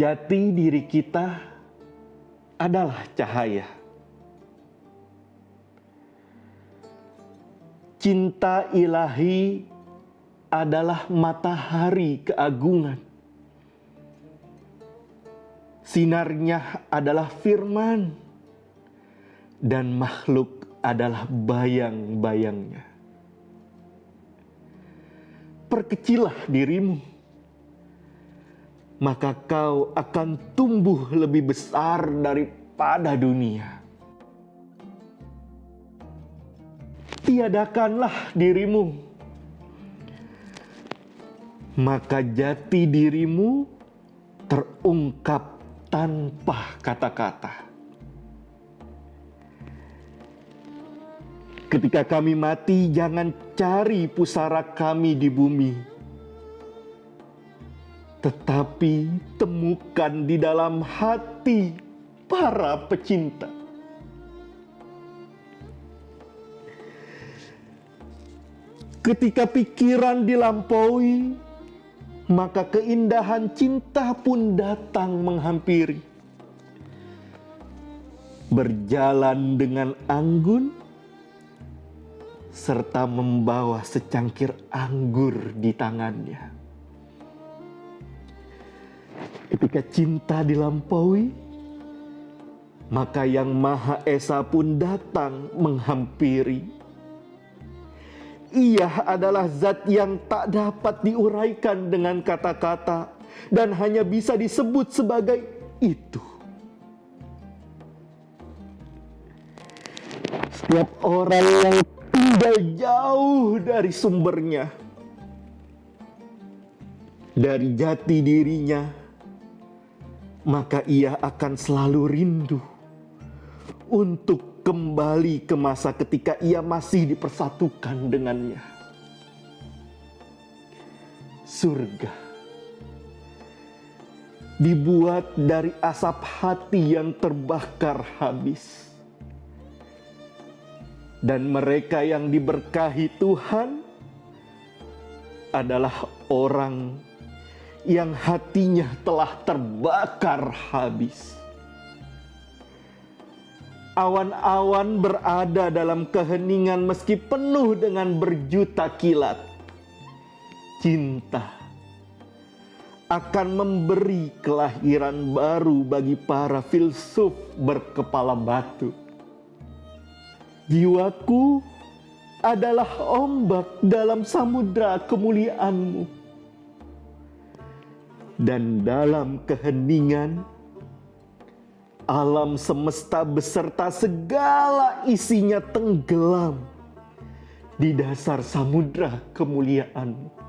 Jati diri kita adalah cahaya. Cinta ilahi adalah matahari keagungan. Sinarnya adalah firman, dan makhluk adalah bayang-bayangnya. Perkecilah dirimu, maka kau akan tumbuh lebih besar daripada dunia. Tiadakanlah dirimu, maka jati dirimu terungkap tanpa kata-kata. Ketika kami mati, jangan cari pusara kami di bumi, tetapi temukan di dalam hati para pecinta. Ketika pikiran dilampaui, maka keindahan cinta pun datang menghampiri. Berjalan dengan anggun, serta membawa secangkir anggur di tangannya. Ketika cinta dilampaui, maka Yang Maha Esa pun datang menghampiri ia adalah zat yang tak dapat diuraikan dengan kata-kata dan hanya bisa disebut sebagai itu. Setiap orang yang tinggal jauh dari sumbernya, dari jati dirinya, maka ia akan selalu rindu untuk kembali ke masa ketika ia masih dipersatukan dengannya. Surga dibuat dari asap hati yang terbakar habis. Dan mereka yang diberkahi Tuhan adalah orang yang hatinya telah terbakar habis Awan-awan berada dalam keheningan meski penuh dengan berjuta kilat. Cinta akan memberi kelahiran baru bagi para filsuf berkepala batu. Jiwaku adalah ombak dalam samudra kemuliaanmu. Dan dalam keheningan, alam semesta beserta segala isinya tenggelam di dasar samudra kemuliaanmu.